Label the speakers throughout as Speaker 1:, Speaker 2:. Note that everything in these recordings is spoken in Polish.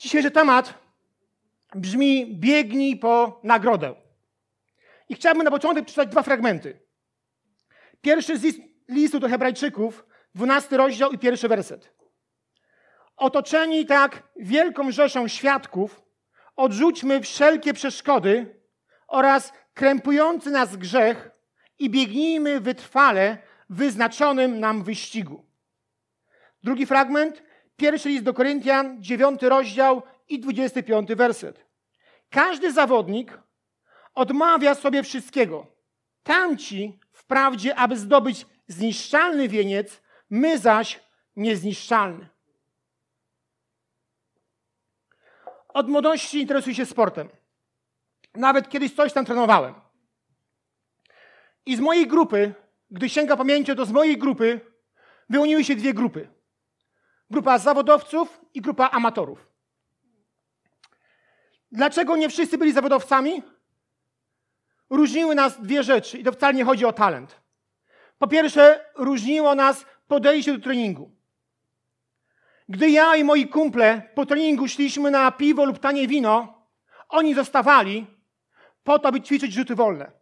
Speaker 1: Dzisiejszy temat brzmi biegnij po nagrodę. I chciałbym na początek przeczytać dwa fragmenty. Pierwszy z listu do Hebrajczyków, 12 rozdział i pierwszy werset. Otoczeni tak wielką rzeszą świadków, odrzućmy wszelkie przeszkody oraz krępujący nas grzech i biegnijmy wytrwale w wyznaczonym nam wyścigu. Drugi fragment, pierwszy list do Koryntian, 9 rozdział i 25 werset. Każdy zawodnik odmawia sobie wszystkiego. Tamci wprawdzie, aby zdobyć zniszczalny wieniec, my zaś niezniszczalny. Od młodości interesuję się sportem. Nawet kiedyś coś tam trenowałem. I z mojej grupy, gdy sięga pamięci, to z mojej grupy wyłoniły się dwie grupy. Grupa zawodowców i grupa amatorów. Dlaczego nie wszyscy byli zawodowcami? Różniły nas dwie rzeczy i to wcale nie chodzi o talent. Po pierwsze, różniło nas podejście do treningu. Gdy ja i moi kumple po treningu szliśmy na piwo lub tanie wino, oni zostawali po to, aby ćwiczyć rzuty wolne.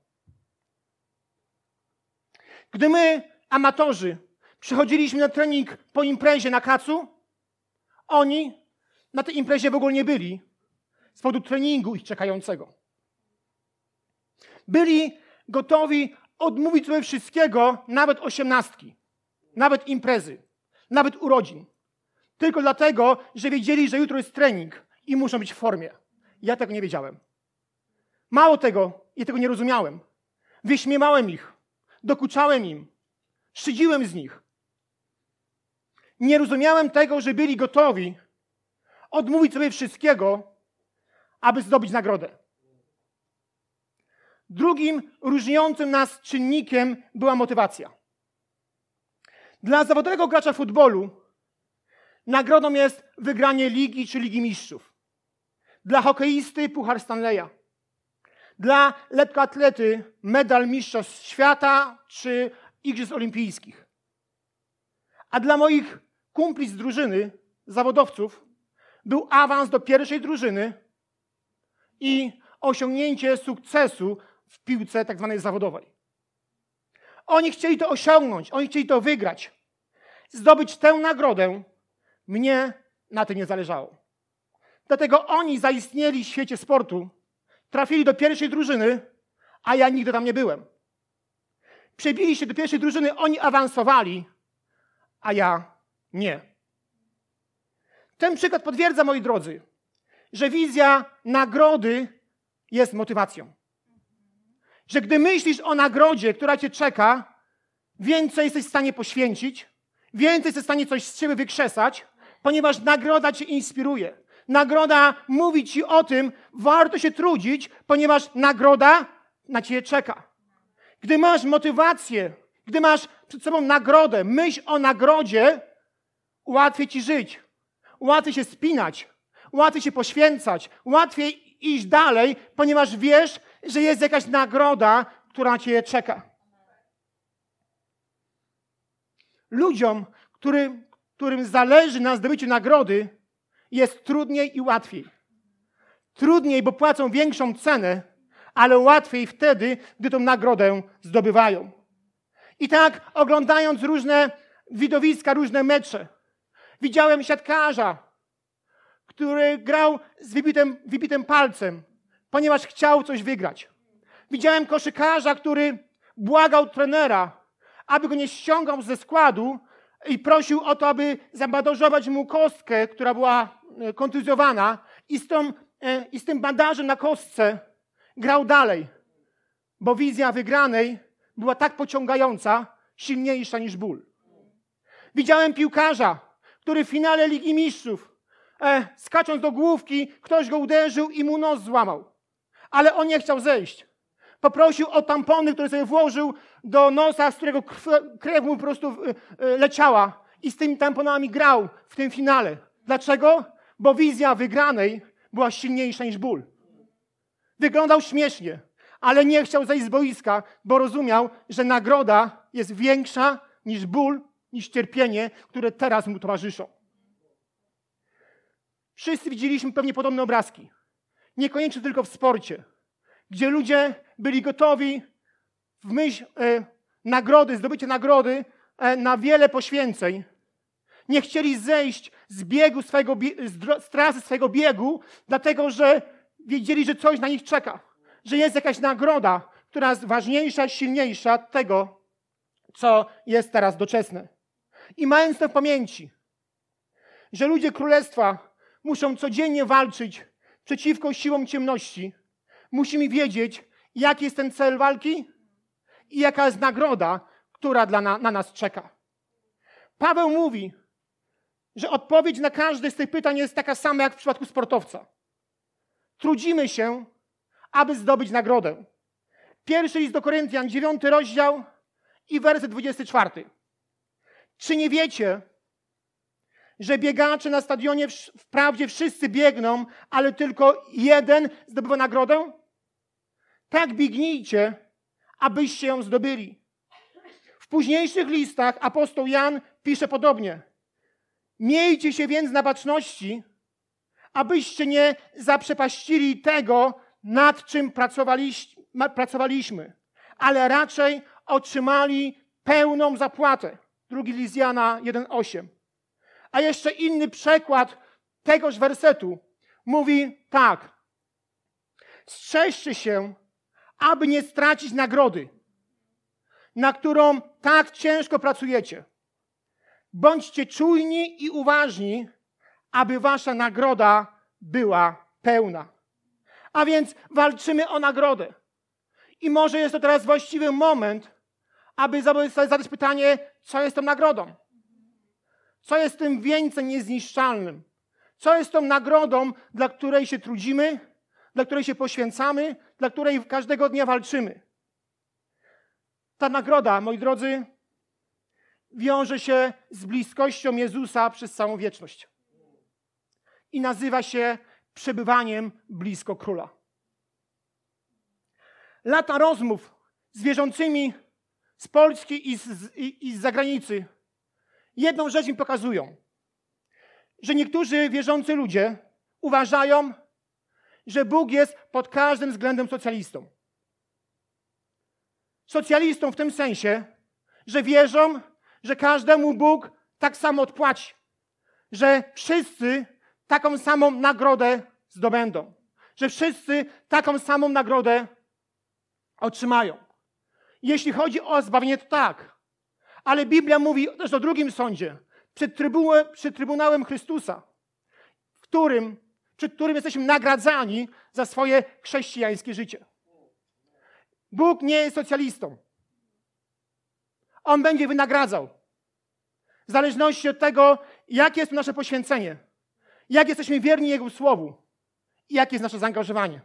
Speaker 1: Gdy my, amatorzy, przychodziliśmy na trening po imprezie na kacu, oni na tej imprezie w ogóle nie byli z powodu treningu ich czekającego. Byli gotowi odmówić sobie wszystkiego, nawet osiemnastki, nawet imprezy, nawet urodzin. Tylko dlatego, że wiedzieli, że jutro jest trening i muszą być w formie. Ja tego nie wiedziałem. Mało tego, ja tego nie rozumiałem. Wyśmiewałem ich, dokuczałem im, szydziłem z nich. Nie rozumiałem tego, że byli gotowi odmówić sobie wszystkiego, aby zdobyć nagrodę. Drugim różniącym nas czynnikiem była motywacja. Dla zawodowego gracza futbolu nagrodą jest wygranie ligi czy ligi mistrzów. Dla hokeisty puchar Stanleya. Dla lekkoatlety medal mistrzostw świata czy igrzysk olimpijskich. A dla moich kumpli z drużyny, zawodowców, był awans do pierwszej drużyny i osiągnięcie sukcesu w piłce tak zwanej zawodowej. Oni chcieli to osiągnąć, oni chcieli to wygrać, zdobyć tę nagrodę. Mnie na tym nie zależało. Dlatego oni zaistnieli w świecie sportu, trafili do pierwszej drużyny, a ja nigdy tam nie byłem. Przebili się do pierwszej drużyny, oni awansowali, a ja nie. Ten przykład potwierdza, moi drodzy, że wizja nagrody jest motywacją. Że gdy myślisz o nagrodzie, która cię czeka, więcej jesteś w stanie poświęcić, więcej jesteś w stanie coś z ciebie wykrzesać, ponieważ nagroda cię inspiruje. Nagroda mówi ci o tym, warto się trudzić, ponieważ nagroda na ciebie czeka. Gdy masz motywację, gdy masz przed sobą nagrodę, myśl o nagrodzie, łatwiej ci żyć, łatwiej się spinać, łatwiej się poświęcać, łatwiej iść dalej, ponieważ wiesz, że jest jakaś nagroda, która cię czeka. Ludziom, który, którym zależy na zdobyciu nagrody, jest trudniej i łatwiej. Trudniej, bo płacą większą cenę, ale łatwiej wtedy, gdy tą nagrodę zdobywają. I tak, oglądając różne widowiska, różne mecze, widziałem siatkarza, który grał z wybitym, wybitym palcem, ponieważ chciał coś wygrać. Widziałem koszykarza, który błagał trenera, aby go nie ściągał ze składu i prosił o to, aby zabandażować mu kostkę, która była e, kontuzjowana i z, tą, e, i z tym bandażem na kostce grał dalej, bo wizja wygranej była tak pociągająca, silniejsza niż ból. Widziałem piłkarza, który w finale Ligi Mistrzów, e, skacząc do główki, ktoś go uderzył i mu nos złamał. Ale on nie chciał zejść. Poprosił o tampony, które sobie włożył do nosa, z którego krew mu po prostu e, e, leciała. I z tymi tamponami grał w tym finale. Dlaczego? Bo wizja wygranej była silniejsza niż ból. Wyglądał śmiesznie, ale nie chciał zejść z boiska, bo rozumiał, że nagroda jest większa niż ból, niż cierpienie, które teraz mu towarzyszą. Wszyscy widzieliśmy pewnie podobne obrazki. Niekoniecznie tylko w sporcie, gdzie ludzie byli gotowi w myśl e, nagrody, zdobycie nagrody e, na wiele poświęceń. Nie chcieli zejść z biegu swojego, z trasy swojego biegu, dlatego że wiedzieli, że coś na nich czeka, że jest jakaś nagroda, która jest ważniejsza, silniejsza tego, co jest teraz doczesne. I mając to w pamięci, że ludzie królestwa muszą codziennie walczyć przeciwko siłom ciemności, musimy wiedzieć, jaki jest ten cel walki i jaka jest nagroda, która dla na, na nas czeka. Paweł mówi, że odpowiedź na każde z tych pytań jest taka sama jak w przypadku sportowca. Trudzimy się, aby zdobyć nagrodę. Pierwszy list do Koryntian, dziewiąty rozdział i werset 24. Czy nie wiecie, że biegacze na stadionie wprawdzie wszyscy biegną, ale tylko jeden zdobywa nagrodę? Tak biegnijcie, abyście ją zdobyli. W późniejszych listach apostoł Jan pisze podobnie. Miejcie się więc na baczności, abyście nie zaprzepaścili tego, nad czym pracowaliśmy, ale raczej otrzymali pełną zapłatę. Drugi list Jana 1,8. A jeszcze inny przekład tegoż wersetu mówi tak. Strzeżcie się, aby nie stracić nagrody, na którą tak ciężko pracujecie. Bądźcie czujni i uważni, aby wasza nagroda była pełna. A więc walczymy o nagrodę. I może jest to teraz właściwy moment, aby zadać pytanie, co jest tą nagrodą? Co jest tym wieńcem niezniszczalnym? Co jest tą nagrodą, dla której się trudzimy, dla której się poświęcamy, dla której każdego dnia walczymy? Ta nagroda, moi drodzy, wiąże się z bliskością Jezusa przez całą wieczność. I nazywa się przebywaniem blisko króla. Lata rozmów z wierzącymi z Polski i z, i, i z zagranicy jedną rzecz mi pokazują, że niektórzy wierzący ludzie uważają, że Bóg jest pod każdym względem socjalistą. Socjalistą w tym sensie, że wierzą, że każdemu Bóg tak samo odpłaci, że wszyscy taką samą nagrodę zdobędą, że wszyscy taką samą nagrodę otrzymają. Jeśli chodzi o zbawienie, to tak. Ale Biblia mówi też o drugim sądzie, przed, trybułem, przed Trybunałem Chrystusa, w którym, przed którym jesteśmy nagradzani za swoje chrześcijańskie życie. Bóg nie jest socjalistą. On będzie wynagradzał. W zależności od tego, jakie jest nasze poświęcenie, jak jesteśmy wierni Jego Słowu i jakie jest nasze zaangażowanie.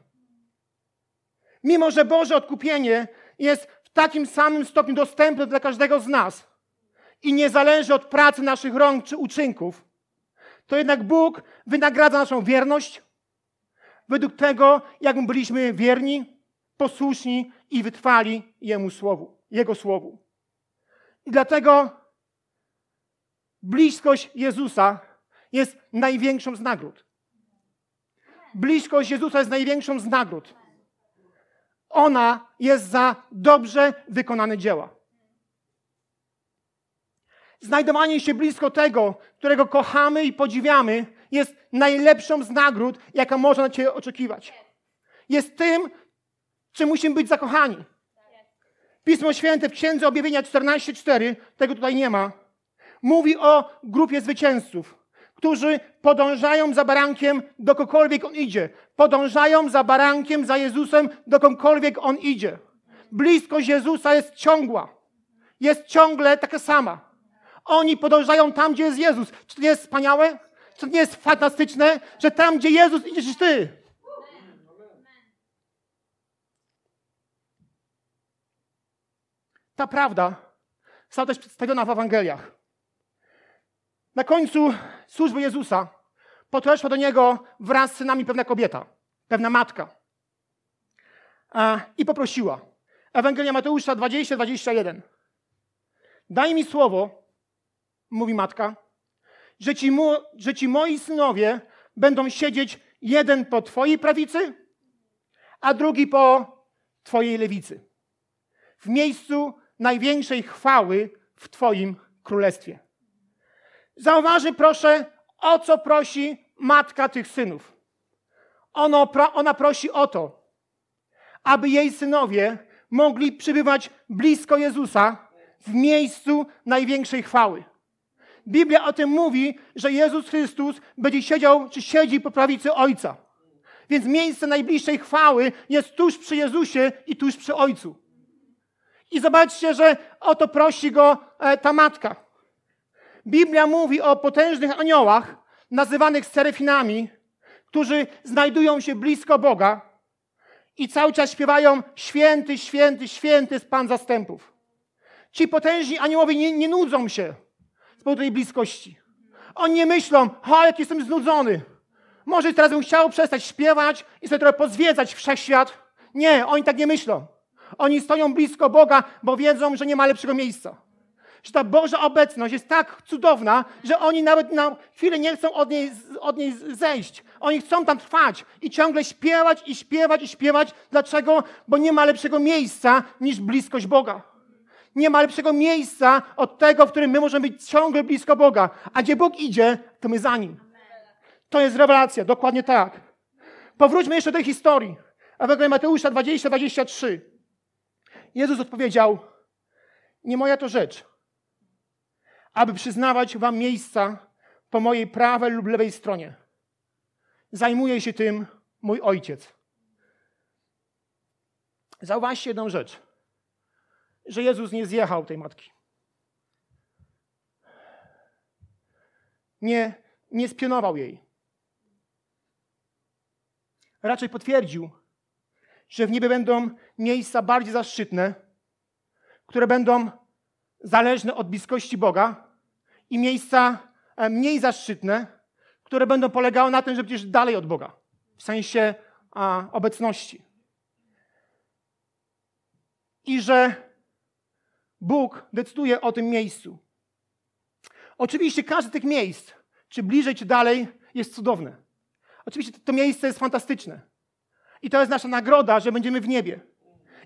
Speaker 1: Mimo, że Boże odkupienie jest takim samym stopniu dostępne dla każdego z nas i nie zależy od pracy naszych rąk czy uczynków, to jednak Bóg wynagradza naszą wierność według tego, jak my byliśmy wierni, posłuszni i wytrwali Jemu Słowu, Jego Słowu. I dlatego bliskość Jezusa jest największą z nagród. Bliskość Jezusa jest największą z nagród. Ona jest za dobrze wykonane dzieła. Znajdowanie się blisko tego, którego kochamy i podziwiamy, jest najlepszą z nagród, jaka można na Ciebie oczekiwać. Jest tym, czym musimy być zakochani. Pismo Święte w Księdze Objawienia 14:4, tego tutaj nie ma, mówi o grupie zwycięzców, którzy podążają za barankiem, dokądkolwiek on idzie. Podążają za barankiem, za Jezusem, dokądkolwiek on idzie. Bliskość Jezusa jest ciągła. Jest ciągle taka sama. Oni podążają tam, gdzie jest Jezus. Czy to nie jest wspaniałe? Czy to nie jest fantastyczne, że tam, gdzie Jezus, idziesz ty? Ta prawda została też przedstawiona w Ewangeliach. Na końcu służby Jezusa podeszła do niego wraz z synami pewna kobieta, pewna matka. I poprosiła. Ewangelia Mateusza 20-21. Daj mi słowo, mówi matka, że ci, że ci moi synowie będą siedzieć jeden po Twojej prawicy, a drugi po Twojej lewicy. W miejscu największej chwały w Twoim królestwie. Zauważy proszę, o co prosi matka tych synów. Ono, ona prosi o to, aby jej synowie mogli przybywać blisko Jezusa w miejscu największej chwały. Biblia o tym mówi, że Jezus Chrystus będzie siedział, czy siedzi po prawicy Ojca. Więc miejsce najbliższej chwały jest tuż przy Jezusie i tuż przy Ojcu. I zobaczcie, że o to prosi go e, ta matka. Biblia mówi o potężnych aniołach, nazywanych serefinami, którzy znajdują się blisko Boga i cały czas śpiewają święty, święty, święty jest Pan zastępów. Ci potężni aniołowie nie, nie nudzą się z powodu tej bliskości. Oni nie myślą, o, jak jestem znudzony. Może teraz bym chciał przestać śpiewać i sobie trochę pozwiedzać wszechświat. Nie, oni tak nie myślą. Oni stoją blisko Boga, bo wiedzą, że nie ma lepszego miejsca. Że ta Boża obecność jest tak cudowna, że oni nawet na chwilę nie chcą od niej, od niej zejść. Oni chcą tam trwać i ciągle śpiewać i śpiewać i śpiewać. Dlaczego? Bo nie ma lepszego miejsca niż bliskość Boga. Nie ma lepszego miejsca od tego, w którym my możemy być ciągle blisko Boga. A gdzie Bóg idzie, to my za Nim. To jest rewelacja, dokładnie tak. Powróćmy jeszcze do tej historii. Ewangelia Mateusza 20-23. Jezus odpowiedział, nie moja to rzecz, aby przyznawać wam miejsca po mojej prawej lub lewej stronie. Zajmuje się tym mój ojciec. Zauważcie jedną rzecz, że Jezus nie zjechał tej matki. Nie, nie spionował jej. Raczej potwierdził, że w niebie będą miejsca bardziej zaszczytne, które będą zależne od bliskości Boga i miejsca e, mniej zaszczytne, które będą polegały na tym, że będziesz dalej od Boga, w sensie a, obecności. I że Bóg decyduje o tym miejscu. Oczywiście każde z tych miejsc, czy bliżej, czy dalej, jest cudowne. Oczywiście to miejsce jest fantastyczne. I to jest nasza nagroda, że będziemy w niebie.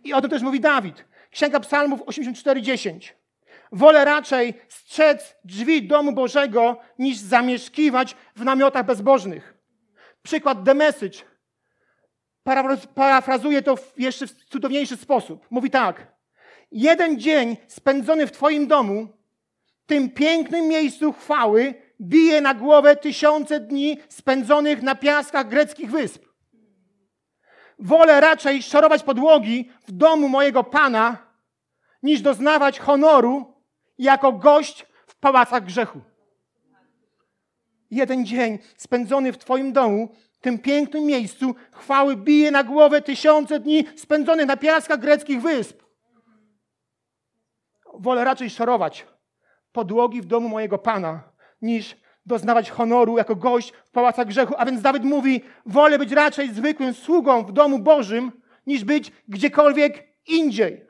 Speaker 1: I o tym też mówi Dawid. Księga Psalmów 84:10. Wolę raczej strzec drzwi domu Bożego, niż zamieszkiwać w namiotach bezbożnych. Przykład The Message parafrazuje to jeszcze w cudowniejszy sposób. Mówi tak. Jeden dzień spędzony w Twoim domu, tym pięknym miejscu chwały, bije na głowę tysiące dni spędzonych na piaskach greckich wysp. Wolę raczej szorować podłogi w domu mojego Pana, niż doznawać honoru jako gość w pałacach grzechu. Jeden dzień spędzony w Twoim domu, tym pięknym miejscu, chwały bije na głowę tysiące dni spędzonych na piaskach greckich wysp. Wolę raczej szorować podłogi w domu mojego Pana, niż doznawać honoru jako gość w pałacach grzechu. A więc Dawid mówi, wolę być raczej zwykłym sługą w domu Bożym, niż być gdziekolwiek indziej.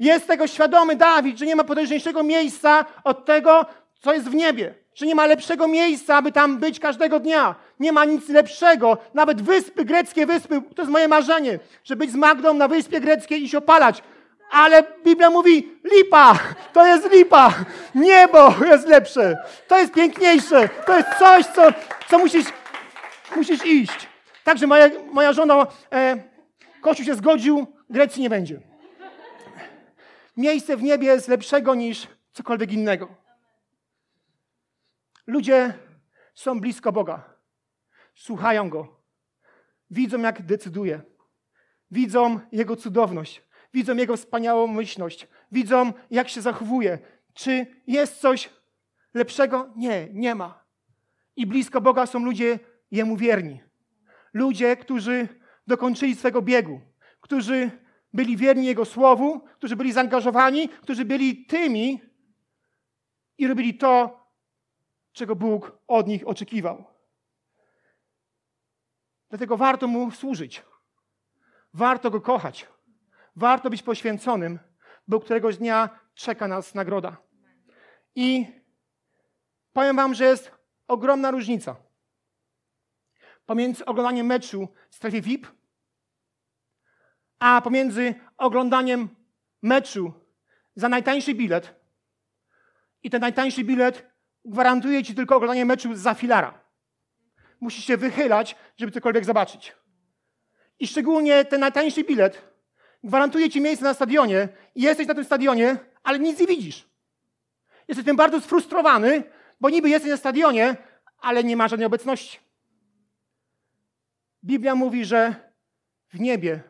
Speaker 1: Jest tego świadomy Dawid, że nie ma potężniejszego miejsca od tego, co jest w niebie. Że nie ma lepszego miejsca, aby tam być każdego dnia. Nie ma nic lepszego. Nawet wyspy, greckie wyspy, to jest moje marzenie, że być z Magdą na wyspie greckiej i się opalać ale Biblia mówi lipa, to jest lipa, niebo jest lepsze, to jest piękniejsze, to jest coś, co, co musisz, musisz iść. Także moja, moja żona, e, Kościół się zgodził, Grecji nie będzie. Miejsce w niebie jest lepszego niż cokolwiek innego. Ludzie są blisko Boga, słuchają Go, widzą jak decyduje, widzą Jego cudowność, widzą Jego wspaniałą myślność, widzą jak się zachowuje. Czy jest coś lepszego? Nie, nie ma. I blisko Boga są ludzie Jemu wierni. Ludzie, którzy dokończyli swego biegu, którzy byli wierni Jego słowu, którzy byli zaangażowani, którzy byli tymi i robili to, czego Bóg od nich oczekiwał. Dlatego warto Mu służyć. Warto Go kochać. Warto być poświęconym, bo któregoś dnia czeka nas nagroda. I powiem Wam, że jest ogromna różnica pomiędzy oglądaniem meczu w strefie VIP, a pomiędzy oglądaniem meczu za najtańszy bilet i ten najtańszy bilet gwarantuje ci tylko oglądanie meczu za filara. Musisz się wychylać, żeby cokolwiek zobaczyć. I szczególnie ten najtańszy bilet gwarantuje ci miejsce na stadionie i jesteś na tym stadionie, ale nic nie widzisz. Jesteś tym bardzo sfrustrowany, bo niby jesteś na stadionie, ale nie ma żadnej obecności. Biblia mówi, że w niebie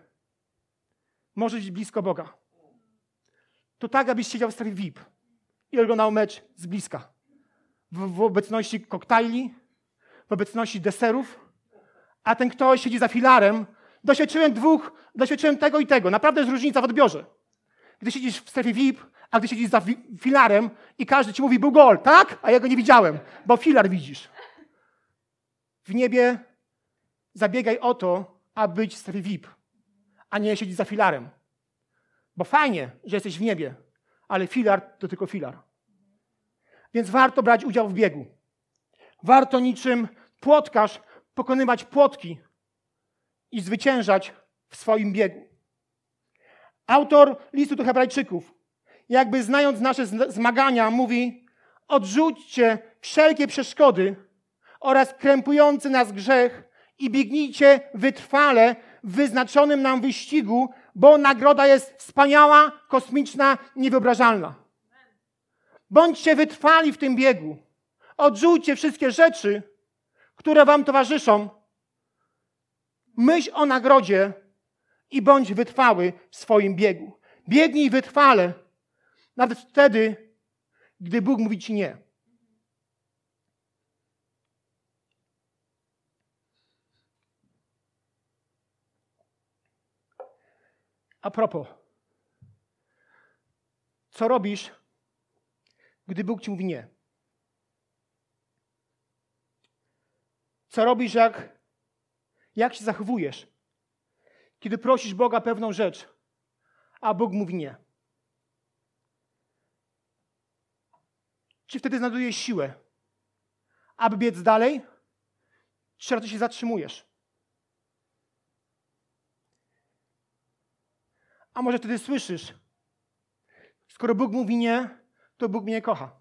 Speaker 1: możesz być blisko Boga. To tak, abyś siedział w strefie VIP i oglądał mecz z bliska. W, w obecności koktajli, w obecności deserów, a ten ktoś siedzi za filarem. Doświadczyłem dwóch, doświadczyłem tego i tego. Naprawdę jest różnica w odbiorze. Gdy siedzisz w strefie VIP, a gdy siedzisz za filarem i każdy ci mówi, był gol, tak? A ja go nie widziałem, bo filar widzisz. W niebie zabiegaj o to, aby być w strefie VIP, a nie siedzieć za filarem. Bo fajnie, że jesteś w niebie, ale filar to tylko filar. Więc warto brać udział w biegu. Warto niczym płotkarz pokonywać płotki i zwyciężać w swoim biegu. Autor listu do Hebrajczyków, jakby znając nasze zmagania, mówi: odrzućcie wszelkie przeszkody oraz krępujący nas grzech i biegnijcie wytrwale wyznaczonym nam wyścigu, bo nagroda jest wspaniała, kosmiczna, niewyobrażalna. Bądźcie wytrwali w tym biegu. Odrzućcie wszystkie rzeczy, które wam towarzyszą. Myśl o nagrodzie i bądź wytrwały w swoim biegu. Biegnij wytrwale, nawet wtedy, gdy Bóg mówi ci nie. A propos, co robisz, gdy Bóg ci mówi nie? Co robisz, jak, jak się zachowujesz, kiedy prosisz Boga pewną rzecz, a Bóg mówi nie? Czy wtedy znajdujesz siłę, aby biec dalej, czy raczej się zatrzymujesz? A może wtedy słyszysz, skoro Bóg mówi nie, to Bóg mnie kocha.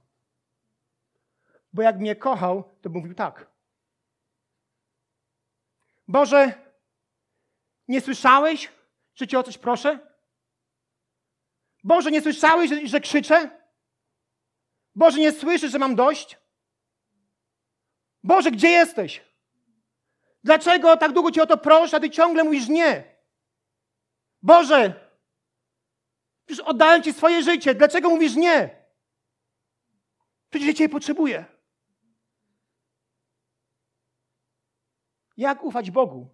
Speaker 1: Bo jak mnie kochał, to mówił tak. Boże, nie słyszałeś, że cię o coś proszę? Boże, nie słyszałeś, że, że krzyczę? Boże, nie słyszysz, że mam dość? Boże, gdzie jesteś? Dlaczego tak długo cię o to proszę, a ty ciągle mówisz nie? Boże, Przecież oddałem Ci swoje życie. Dlaczego mówisz nie? Przecież ja Cię potrzebuję. Jak ufać Bogu,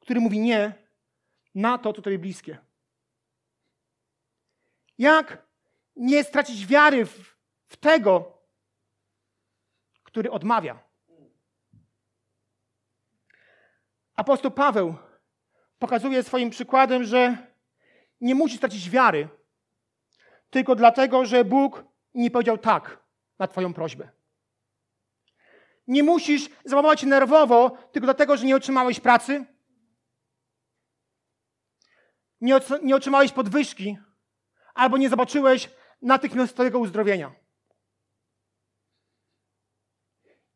Speaker 1: który mówi nie na to, co Tobie bliskie? Jak nie stracić wiary w, w tego, który odmawia? Apostoł Paweł pokazuje swoim przykładem, że nie musisz stracić wiary, tylko dlatego, że Bóg nie powiedział tak na Twoją prośbę. Nie musisz załamać się nerwowo, tylko dlatego, że nie otrzymałeś pracy, nie, nie otrzymałeś podwyżki, albo nie zobaczyłeś natychmiastowego uzdrowienia.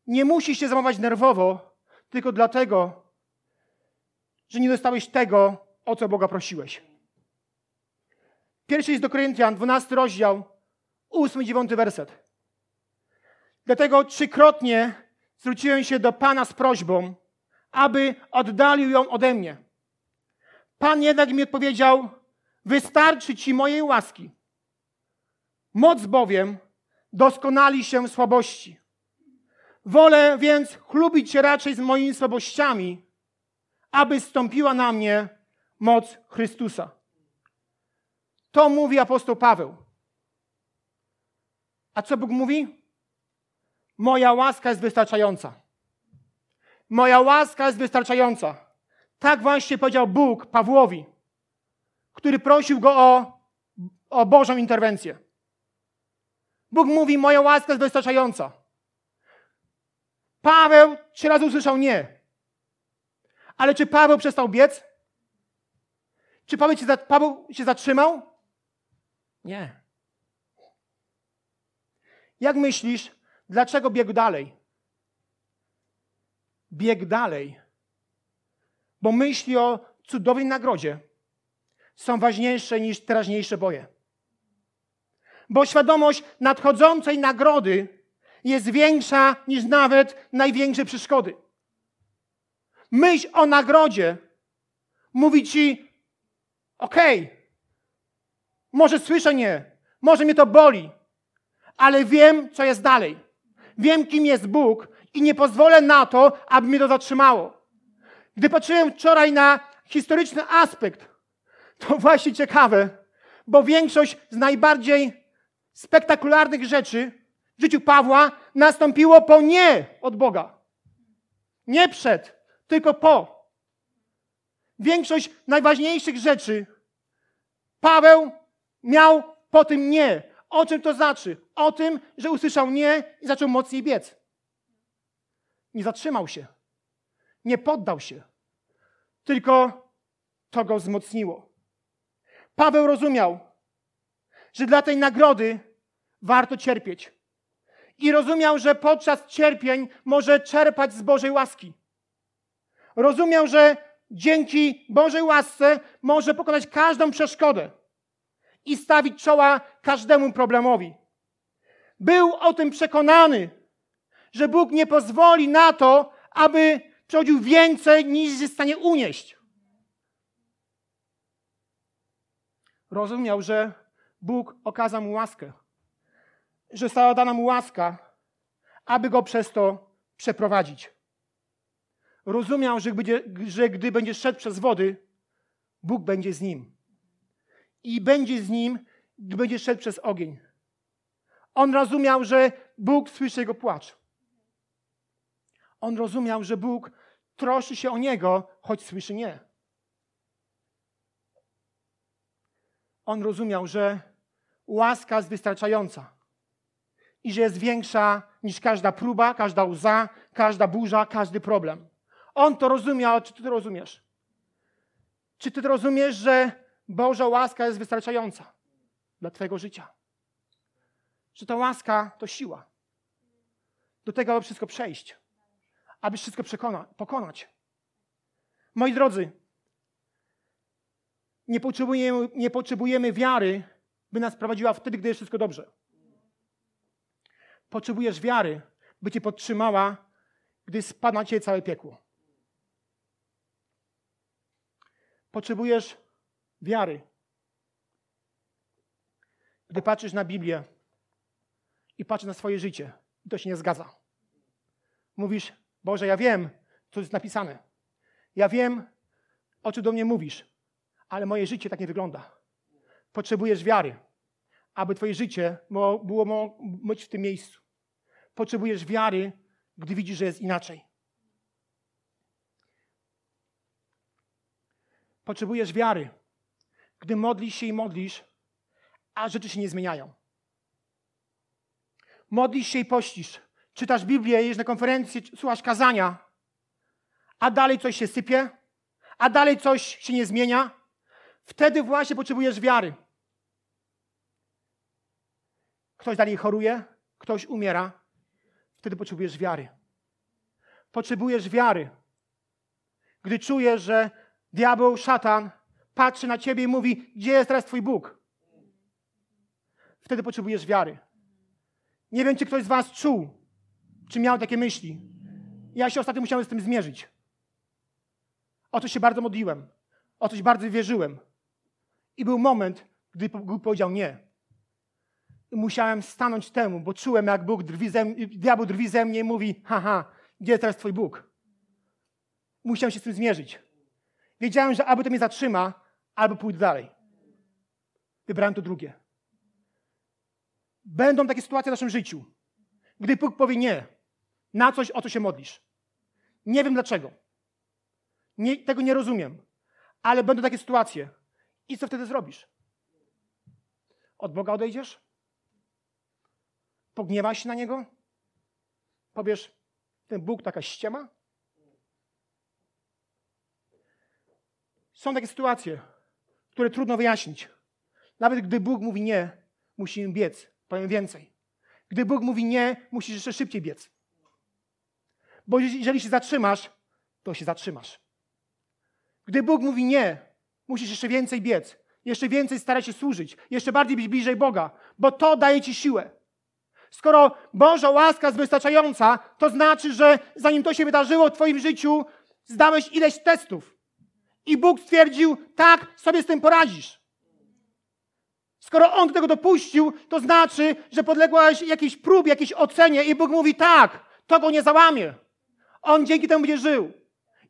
Speaker 1: Nie musisz się zamawiać nerwowo, tylko dlatego, że nie dostałeś tego, o co Boga prosiłeś. Pierwszy jest do Koryntian, 12 rozdział, 8 i 9 werset. Dlatego trzykrotnie zwróciłem się do Pana z prośbą, aby oddalił ją ode mnie. Pan jednak mi odpowiedział: Wystarczy ci mojej łaski. Moc bowiem doskonali się w słabości. Wolę więc chlubić się raczej z moimi słabościami, aby stąpiła na mnie moc Chrystusa. To mówi apostoł Paweł. A co Bóg mówi? Moja łaska jest wystarczająca. Moja łaska jest wystarczająca. Tak właśnie powiedział Bóg Pawłowi, który prosił go o, o Bożą interwencję. Bóg mówi: Moja łaska jest wystarczająca. Paweł trzy razy usłyszał nie. Ale czy Paweł przestał biec? Czy Paweł się, Paweł się zatrzymał? Nie. Jak myślisz, dlaczego biegł dalej? Biegł dalej, bo myśli o cudownej nagrodzie są ważniejsze niż teraźniejsze boje. Bo świadomość nadchodzącej nagrody jest większa niż nawet największe przeszkody. Myśl o nagrodzie mówi ci, okej, okay, może słyszę nie, może mnie to boli, ale wiem, co jest dalej. Wiem, kim jest Bóg i nie pozwolę na to, aby mnie to zatrzymało. Gdy patrzyłem wczoraj na historyczny aspekt, to właśnie ciekawe, bo większość z najbardziej spektakularnych rzeczy w życiu Pawła nastąpiło po nie od Boga. Nie przed, tylko po. Większość najważniejszych rzeczy Paweł miał po tym nie. O czym to znaczy? O tym, że usłyszał nie i zaczął mocniej biec. Nie zatrzymał się. Nie poddał się. Tylko to go wzmocniło. Paweł rozumiał, że dla tej nagrody warto cierpieć. I rozumiał, że podczas cierpień może czerpać z Bożej łaski. Rozumiał, że dzięki Bożej łasce może pokonać każdą przeszkodę i stawić czoła każdemu problemowi. Był o tym przekonany, że Bóg nie pozwoli na to, aby przechodził więcej niż jest w stanie unieść. Rozumiał, że Bóg okazał mu łaskę, że stała dana mu łaska, aby go przez to przeprowadzić. Rozumiał, że, że gdy będzie szedł przez wody, Bóg będzie z nim. I będzie z nim, gdy będzie szedł przez ogień. On rozumiał, że Bóg słyszy jego płacz. On rozumiał, że Bóg troszczy się o niego, choć słyszy nie. On rozumiał, że łaska jest wystarczająca i że jest większa niż każda próba, każda łza, każda burza, każdy problem. On to rozumiał, czy ty to rozumiesz? Czy ty to rozumiesz, że Boża łaska jest wystarczająca dla twojego życia? Że ta łaska to siła do tego, aby wszystko przejść, aby wszystko przekona, pokonać. Moi drodzy, nie potrzebujemy, nie potrzebujemy wiary, by nas prowadziła wtedy, gdy jest wszystko dobrze. Potrzebujesz wiary, by cię podtrzymała, gdy spadł na całe piekło. Potrzebujesz wiary. Gdy patrzysz na Biblię i patrzysz na swoje życie, to się nie zgadza. Mówisz, Boże, ja wiem, co jest napisane. Ja wiem, o czym do mnie mówisz, ale moje życie tak nie wygląda. Potrzebujesz wiary, aby Twoje życie było być w tym miejscu. Potrzebujesz wiary, gdy widzisz, że jest inaczej. Potrzebujesz wiary, gdy modlisz się i modlisz, a rzeczy się nie zmieniają. Modlisz się i pościsz. Czytasz Biblię, jedziesz na konferencję, słuchasz kazania, a dalej coś się sypie, a dalej coś się nie zmienia. Wtedy właśnie potrzebujesz wiary. Ktoś dalej choruje, ktoś umiera, wtedy potrzebujesz wiary. Potrzebujesz wiary. Gdy czujesz, że diabeł, szatan patrzy na ciebie i mówi: Gdzie jest teraz Twój Bóg? Wtedy potrzebujesz wiary. Nie wiem, czy ktoś z Was czuł, czy miał takie myśli. Ja się ostatnio musiałem z tym zmierzyć. O coś się bardzo modliłem. O coś bardzo wierzyłem. I był moment, gdy Bóg powiedział nie. I musiałem stanąć temu, bo czułem, jak Bóg drwi ze diabeł drwi ze mnie i mówi, haha, gdzie jest teraz Twój Bóg? Musiałem się z tym zmierzyć. Wiedziałem, że albo to mnie zatrzyma, albo pójdę dalej. Wybrałem to drugie. Będą takie sytuacje w naszym życiu, gdy Bóg powie nie na coś, o co się modlisz. Nie wiem dlaczego. Nie, tego nie rozumiem. Ale będą takie sytuacje. I co wtedy zrobisz? Od Boga odejdziesz? Pogniewasz się na Niego? Powiesz, ten Bóg taka ściema? Są takie sytuacje, które trudno wyjaśnić. Nawet gdy Bóg mówi nie, musimy biec. Powiem więcej. Gdy Bóg mówi nie, musisz jeszcze szybciej biec. Bo jeżeli się zatrzymasz, to się zatrzymasz. Gdy Bóg mówi nie, musisz jeszcze więcej biec, jeszcze więcej starać się służyć, jeszcze bardziej być bliżej Boga, bo to daje ci siłę. Skoro Boża łaska jest wystarczająca, to znaczy, że zanim to się wydarzyło w Twoim życiu, zdałeś ileś testów. I Bóg stwierdził, tak, sobie z tym poradzisz. Skoro On tego dopuścił, to znaczy, że podległaś jakiejś próbie, jakiejś ocenie i Bóg mówi, tak, to go nie załamie. On dzięki temu będzie żył.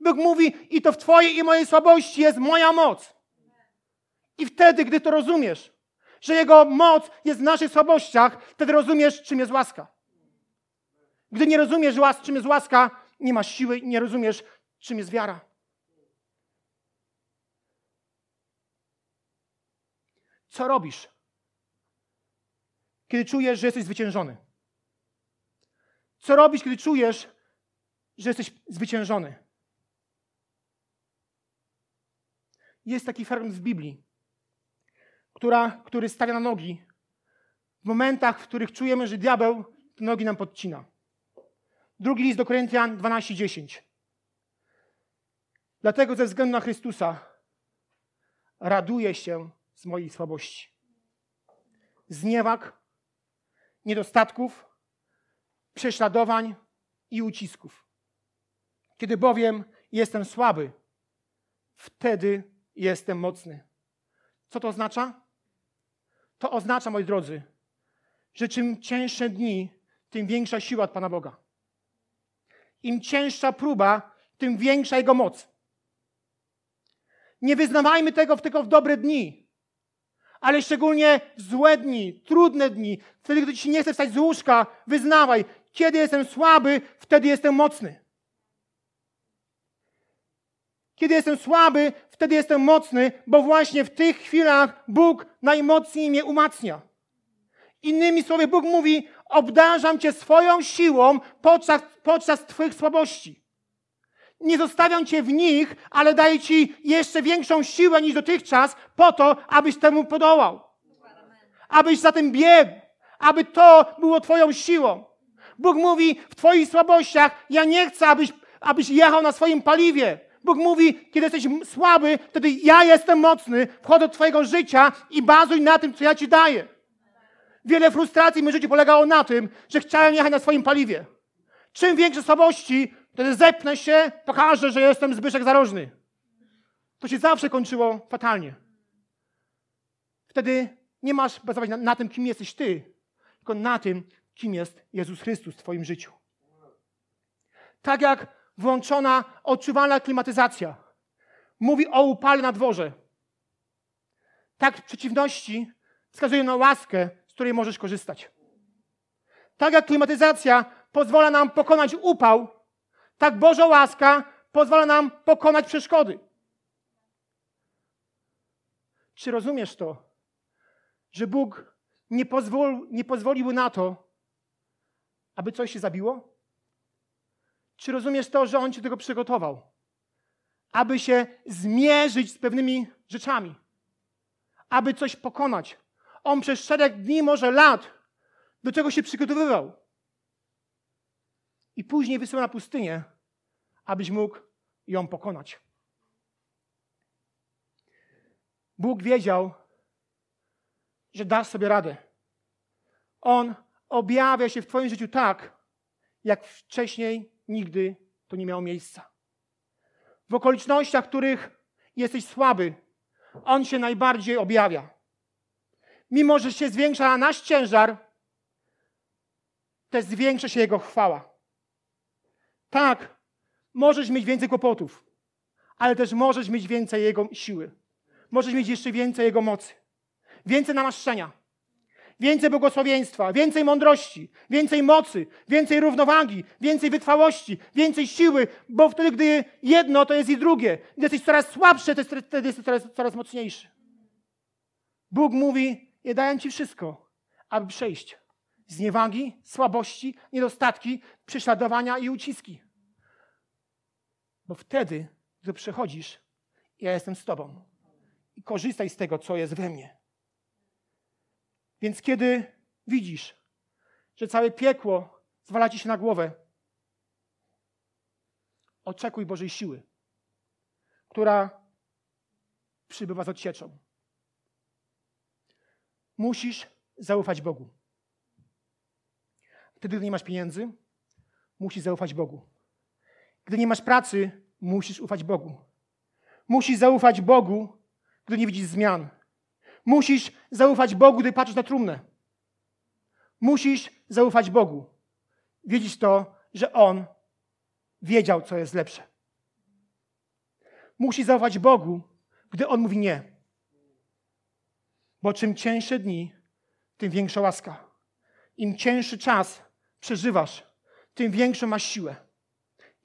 Speaker 1: Bóg mówi, i to w Twojej i mojej słabości jest moja moc. I wtedy, gdy to rozumiesz, że Jego moc jest w naszych słabościach, wtedy rozumiesz, czym jest łaska. Gdy nie rozumiesz, czym jest łaska, nie masz siły nie rozumiesz, czym jest wiara. Co robisz, kiedy czujesz, że jesteś zwyciężony? Co robisz, kiedy czujesz, że jesteś zwyciężony? Jest taki fragment w Biblii, która, który stawia na nogi w momentach, w których czujemy, że diabeł nogi nam podcina. Drugi list do Koryntian 12:10. Dlatego ze względu na Chrystusa raduję się z mojej słabości. Zniewag, niedostatków, prześladowań i ucisków. Kiedy bowiem jestem słaby, wtedy jestem mocny. Co to oznacza? To oznacza, moi drodzy, że czym cięższe dni, tym większa siła od Pana Boga. Im cięższa próba, tym większa Jego moc. Nie wyznawajmy tego tylko w dobre dni, ale szczególnie w złe dni, trudne dni, wtedy, gdy ci się nie chce wstać z łóżka, wyznawaj, kiedy jestem słaby, wtedy jestem mocny. Kiedy jestem słaby, wtedy jestem mocny, bo właśnie w tych chwilach Bóg najmocniej mnie umacnia. Innymi słowy, Bóg mówi: Obdarzam cię swoją siłą podczas, podczas Twoich słabości. Nie zostawiam cię w nich, ale daję ci jeszcze większą siłę niż dotychczas, po to, abyś temu podołał. Abyś za tym biegł, aby to było Twoją siłą. Bóg mówi w Twoich słabościach: Ja nie chcę, abyś, abyś jechał na swoim paliwie. Bóg mówi, kiedy jesteś słaby, wtedy ja jestem mocny, wchodzę do Twojego życia i bazuj na tym, co ja Ci daję. Wiele frustracji w moim życiu polegało na tym, że chciałem jechać na swoim paliwie. Czym większe słabości, wtedy zepnę się, pokażę, że jestem Zbyszek Zarożny. To się zawsze kończyło fatalnie. Wtedy nie masz bazować na, na tym, kim jesteś Ty, tylko na tym, kim jest Jezus Chrystus w Twoim życiu. Tak jak włączona, odczuwalna klimatyzacja. Mówi o upale na dworze. Tak przeciwności wskazują na łaskę, z której możesz korzystać. Tak jak klimatyzacja pozwala nam pokonać upał, tak Boża łaska pozwala nam pokonać przeszkody. Czy rozumiesz to, że Bóg nie, pozwol, nie pozwolił na to, aby coś się zabiło? Czy rozumiesz to, że On cię tego przygotował? Aby się zmierzyć z pewnymi rzeczami, aby coś pokonać. On przez szereg dni, może lat, do czego się przygotowywał. I później wysyła na pustynię, abyś mógł ją pokonać. Bóg wiedział, że dasz sobie radę. On objawia się w Twoim życiu tak, jak wcześniej nigdy to nie miało miejsca. W okolicznościach, w których jesteś słaby, On się najbardziej objawia. Mimo, że się zwiększa nasz ciężar, też zwiększa się Jego chwała. Tak, możesz mieć więcej kłopotów, ale też możesz mieć więcej Jego siły. Możesz mieć jeszcze więcej Jego mocy. Więcej namaszczenia więcej błogosławieństwa, więcej mądrości, więcej mocy, więcej równowagi, więcej wytrwałości, więcej siły, bo wtedy, gdy jedno, to jest i drugie. Gdy jesteś coraz słabszy, to jest, wtedy jesteś coraz, coraz mocniejszy. Bóg mówi, ja daję Ci wszystko, aby przejść. Zniewagi, słabości, niedostatki, prześladowania i uciski. Bo wtedy, gdy przechodzisz, ja jestem z Tobą. I korzystaj z tego, co jest we mnie. Więc kiedy widzisz, że całe piekło zwala ci się na głowę, oczekuj Bożej siły, która przybywa z odsieczą. Musisz zaufać Bogu. Wtedy, gdy nie masz pieniędzy, musisz zaufać Bogu. Gdy nie masz pracy, musisz ufać Bogu. Musisz zaufać Bogu, gdy nie widzisz zmian. Musisz zaufać Bogu, gdy patrzysz na trumnę. Musisz zaufać Bogu. Wiedzieć to, że On wiedział, co jest lepsze. Musisz zaufać Bogu, gdy On mówi nie. Bo czym cięższe dni, tym większa łaska. Im cięższy czas przeżywasz, tym większą masz siłę.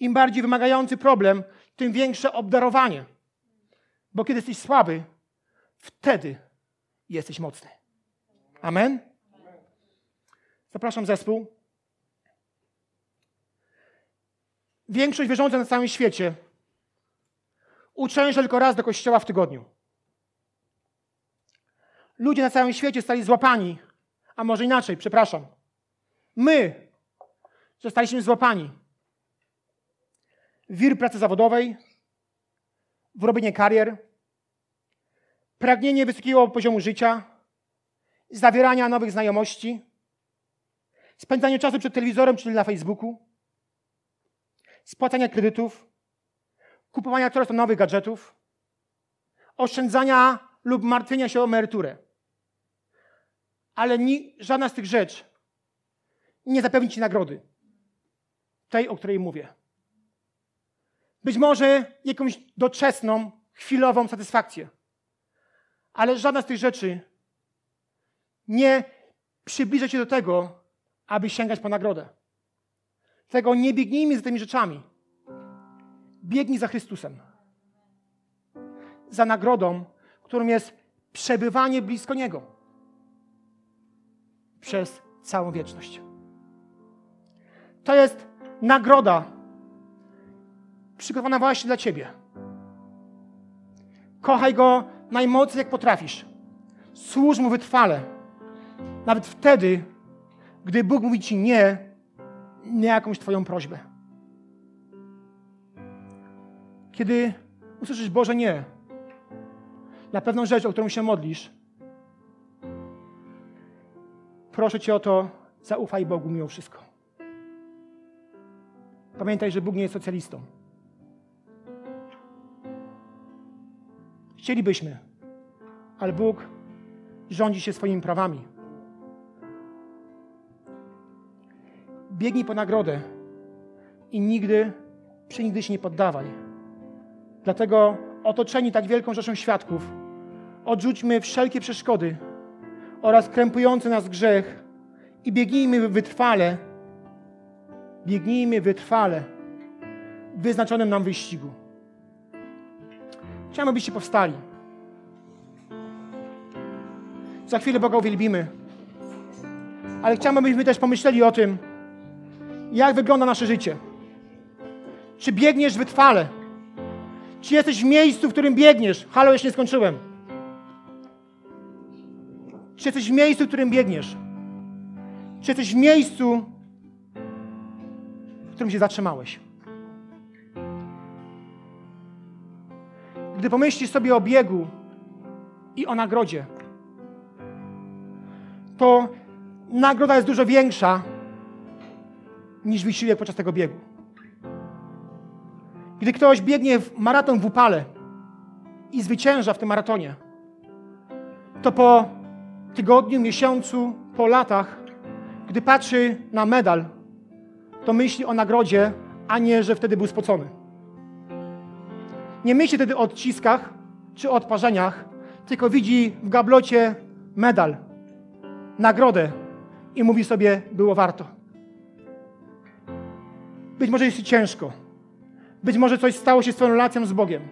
Speaker 1: Im bardziej wymagający problem, tym większe obdarowanie. Bo kiedy jesteś słaby, wtedy jesteś mocny. Amen? Zapraszam zespół. Większość wierzących na całym świecie uczęszcza tylko raz do kościoła w tygodniu. Ludzie na całym świecie stali złapani, a może inaczej, przepraszam. My zostaliśmy złapani wir pracy zawodowej, w robienie karier, pragnienie wysokiego poziomu życia, zawierania nowych znajomości, spędzanie czasu przed telewizorem czy na Facebooku, spłacania kredytów, kupowania coraz to nowych gadżetów, oszczędzania lub martwienia się o emeryturę. Ale ni, żadna z tych rzeczy nie zapewni ci nagrody. Tej, o której mówię. Być może jakąś doczesną, chwilową satysfakcję. Ale żadna z tych rzeczy nie przybliża cię do tego, aby sięgać po nagrodę. Tego nie biegnijmy za tymi rzeczami. Biegnij za Chrystusem. Za nagrodą, którą jest przebywanie blisko Niego przez całą wieczność. To jest nagroda przygotowana właśnie dla Ciebie. Kochaj Go najmocniej, jak potrafisz. Służ Mu wytrwale. Nawet wtedy, gdy Bóg mówi Ci nie, nie jakąś Twoją prośbę. Kiedy usłyszysz Boże nie, na pewną rzecz, o którą się modlisz, proszę Cię o to, zaufaj Bogu mimo wszystko. Pamiętaj, że Bóg nie jest socjalistą. Chcielibyśmy, ale Bóg rządzi się swoimi prawami. Biegnij po nagrodę i nigdy, przenigdy się nie poddawaj. Dlatego otoczeni tak wielką rzeszą świadków, odrzućmy wszelkie przeszkody oraz krępujący nas grzech i biegnijmy wytrwale, biegnijmy wytrwale w wyznaczonym nam wyścigu. Chciałem, abyście powstali. Za chwilę Boga uwielbimy. Ale chciałem, abyśmy też pomyśleli o tym, jak wygląda nasze życie. Czy biegniesz wytrwale? Czy jesteś w miejscu, w którym biegniesz? Halo, jeszcze nie skończyłem. Czy jesteś w miejscu, w którym biegniesz? Czy jesteś w miejscu, którym się zatrzymałeś? Gdy pomyślisz sobie o biegu i o nagrodzie, to nagroda jest dużo większa niż wysiłek podczas tego biegu. Gdy ktoś biegnie w maraton w upale i zwycięża w tym maratonie, to po tygodniu, miesiącu, po latach, gdy patrzy na medal, to myśli o nagrodzie, a nie, że wtedy był spocony. Nie myśli wtedy o odciskach czy o odparzeniach, tylko widzi w gablocie medal, nagrodę i mówi sobie, było warto. Być może jest ci ciężko. Być może coś stało się z Twoją relacją z Bogiem.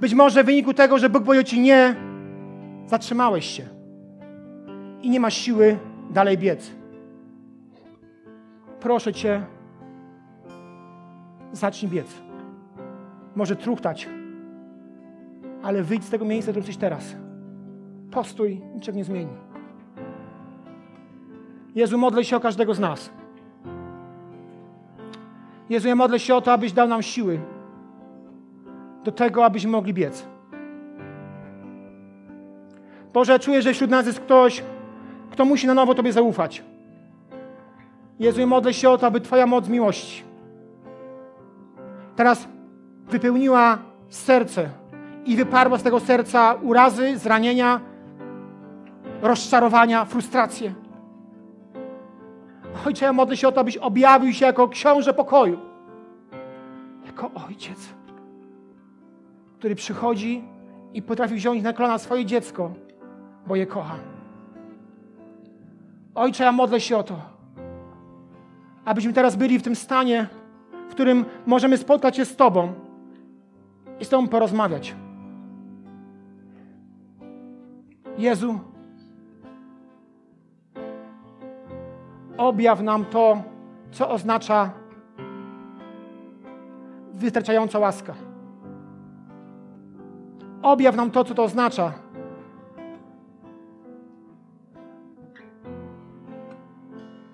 Speaker 1: Być może w wyniku tego, że Bóg powiedział Ci nie, zatrzymałeś się i nie masz siły dalej biec. proszę Cię, zacznij biec. Może truchtać, ale wyjdź z tego miejsca, w którym jesteś teraz. Postój, niczego nie zmieni. Jezu, modlę się o każdego z nas. Jezu, ja modlę się o to, abyś dał nam siły do tego, abyśmy mogli biec. Boże, czuję, że wśród nas jest ktoś, kto musi na nowo Tobie zaufać. Jezu, ja modlę się o to, aby Twoja moc miłości teraz wypełniła serce i wyparła z tego serca urazy, zranienia, rozczarowania, frustracje. Ojcze, ja modlę się o to, abyś objawił się jako książę pokoju. Jako ojciec, który przychodzi i potrafi wziąć na kolana swoje dziecko, bo je kocha. Ojcze, ja modlę się o to, abyśmy teraz byli w tym stanie, w którym możemy spotkać się z Tobą i z Tobą porozmawiać. Jezu, objaw nam to, co oznacza wystarczająca łaska. Objaw nam to, co to oznacza.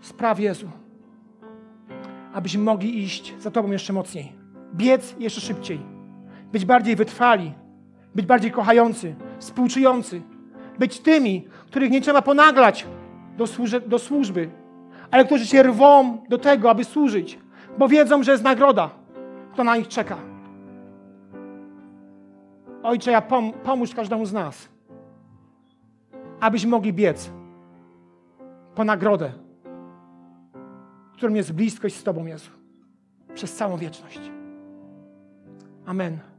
Speaker 1: Spraw Jezu, abyśmy mogli iść za Tobą jeszcze mocniej, biec jeszcze szybciej, być bardziej wytrwali, być bardziej kochający, współczujący, być tymi, których nie trzeba ponaglać do, służy, do służby, ale którzy się rwą do tego, aby służyć, bo wiedzą, że jest nagroda, która na nich czeka. Ojcze, ja pom pomóż każdemu z nas, abyśmy mogli biec po nagrodę, którą jest bliskość z Tobą, Jezu, przez całą wieczność. Amen.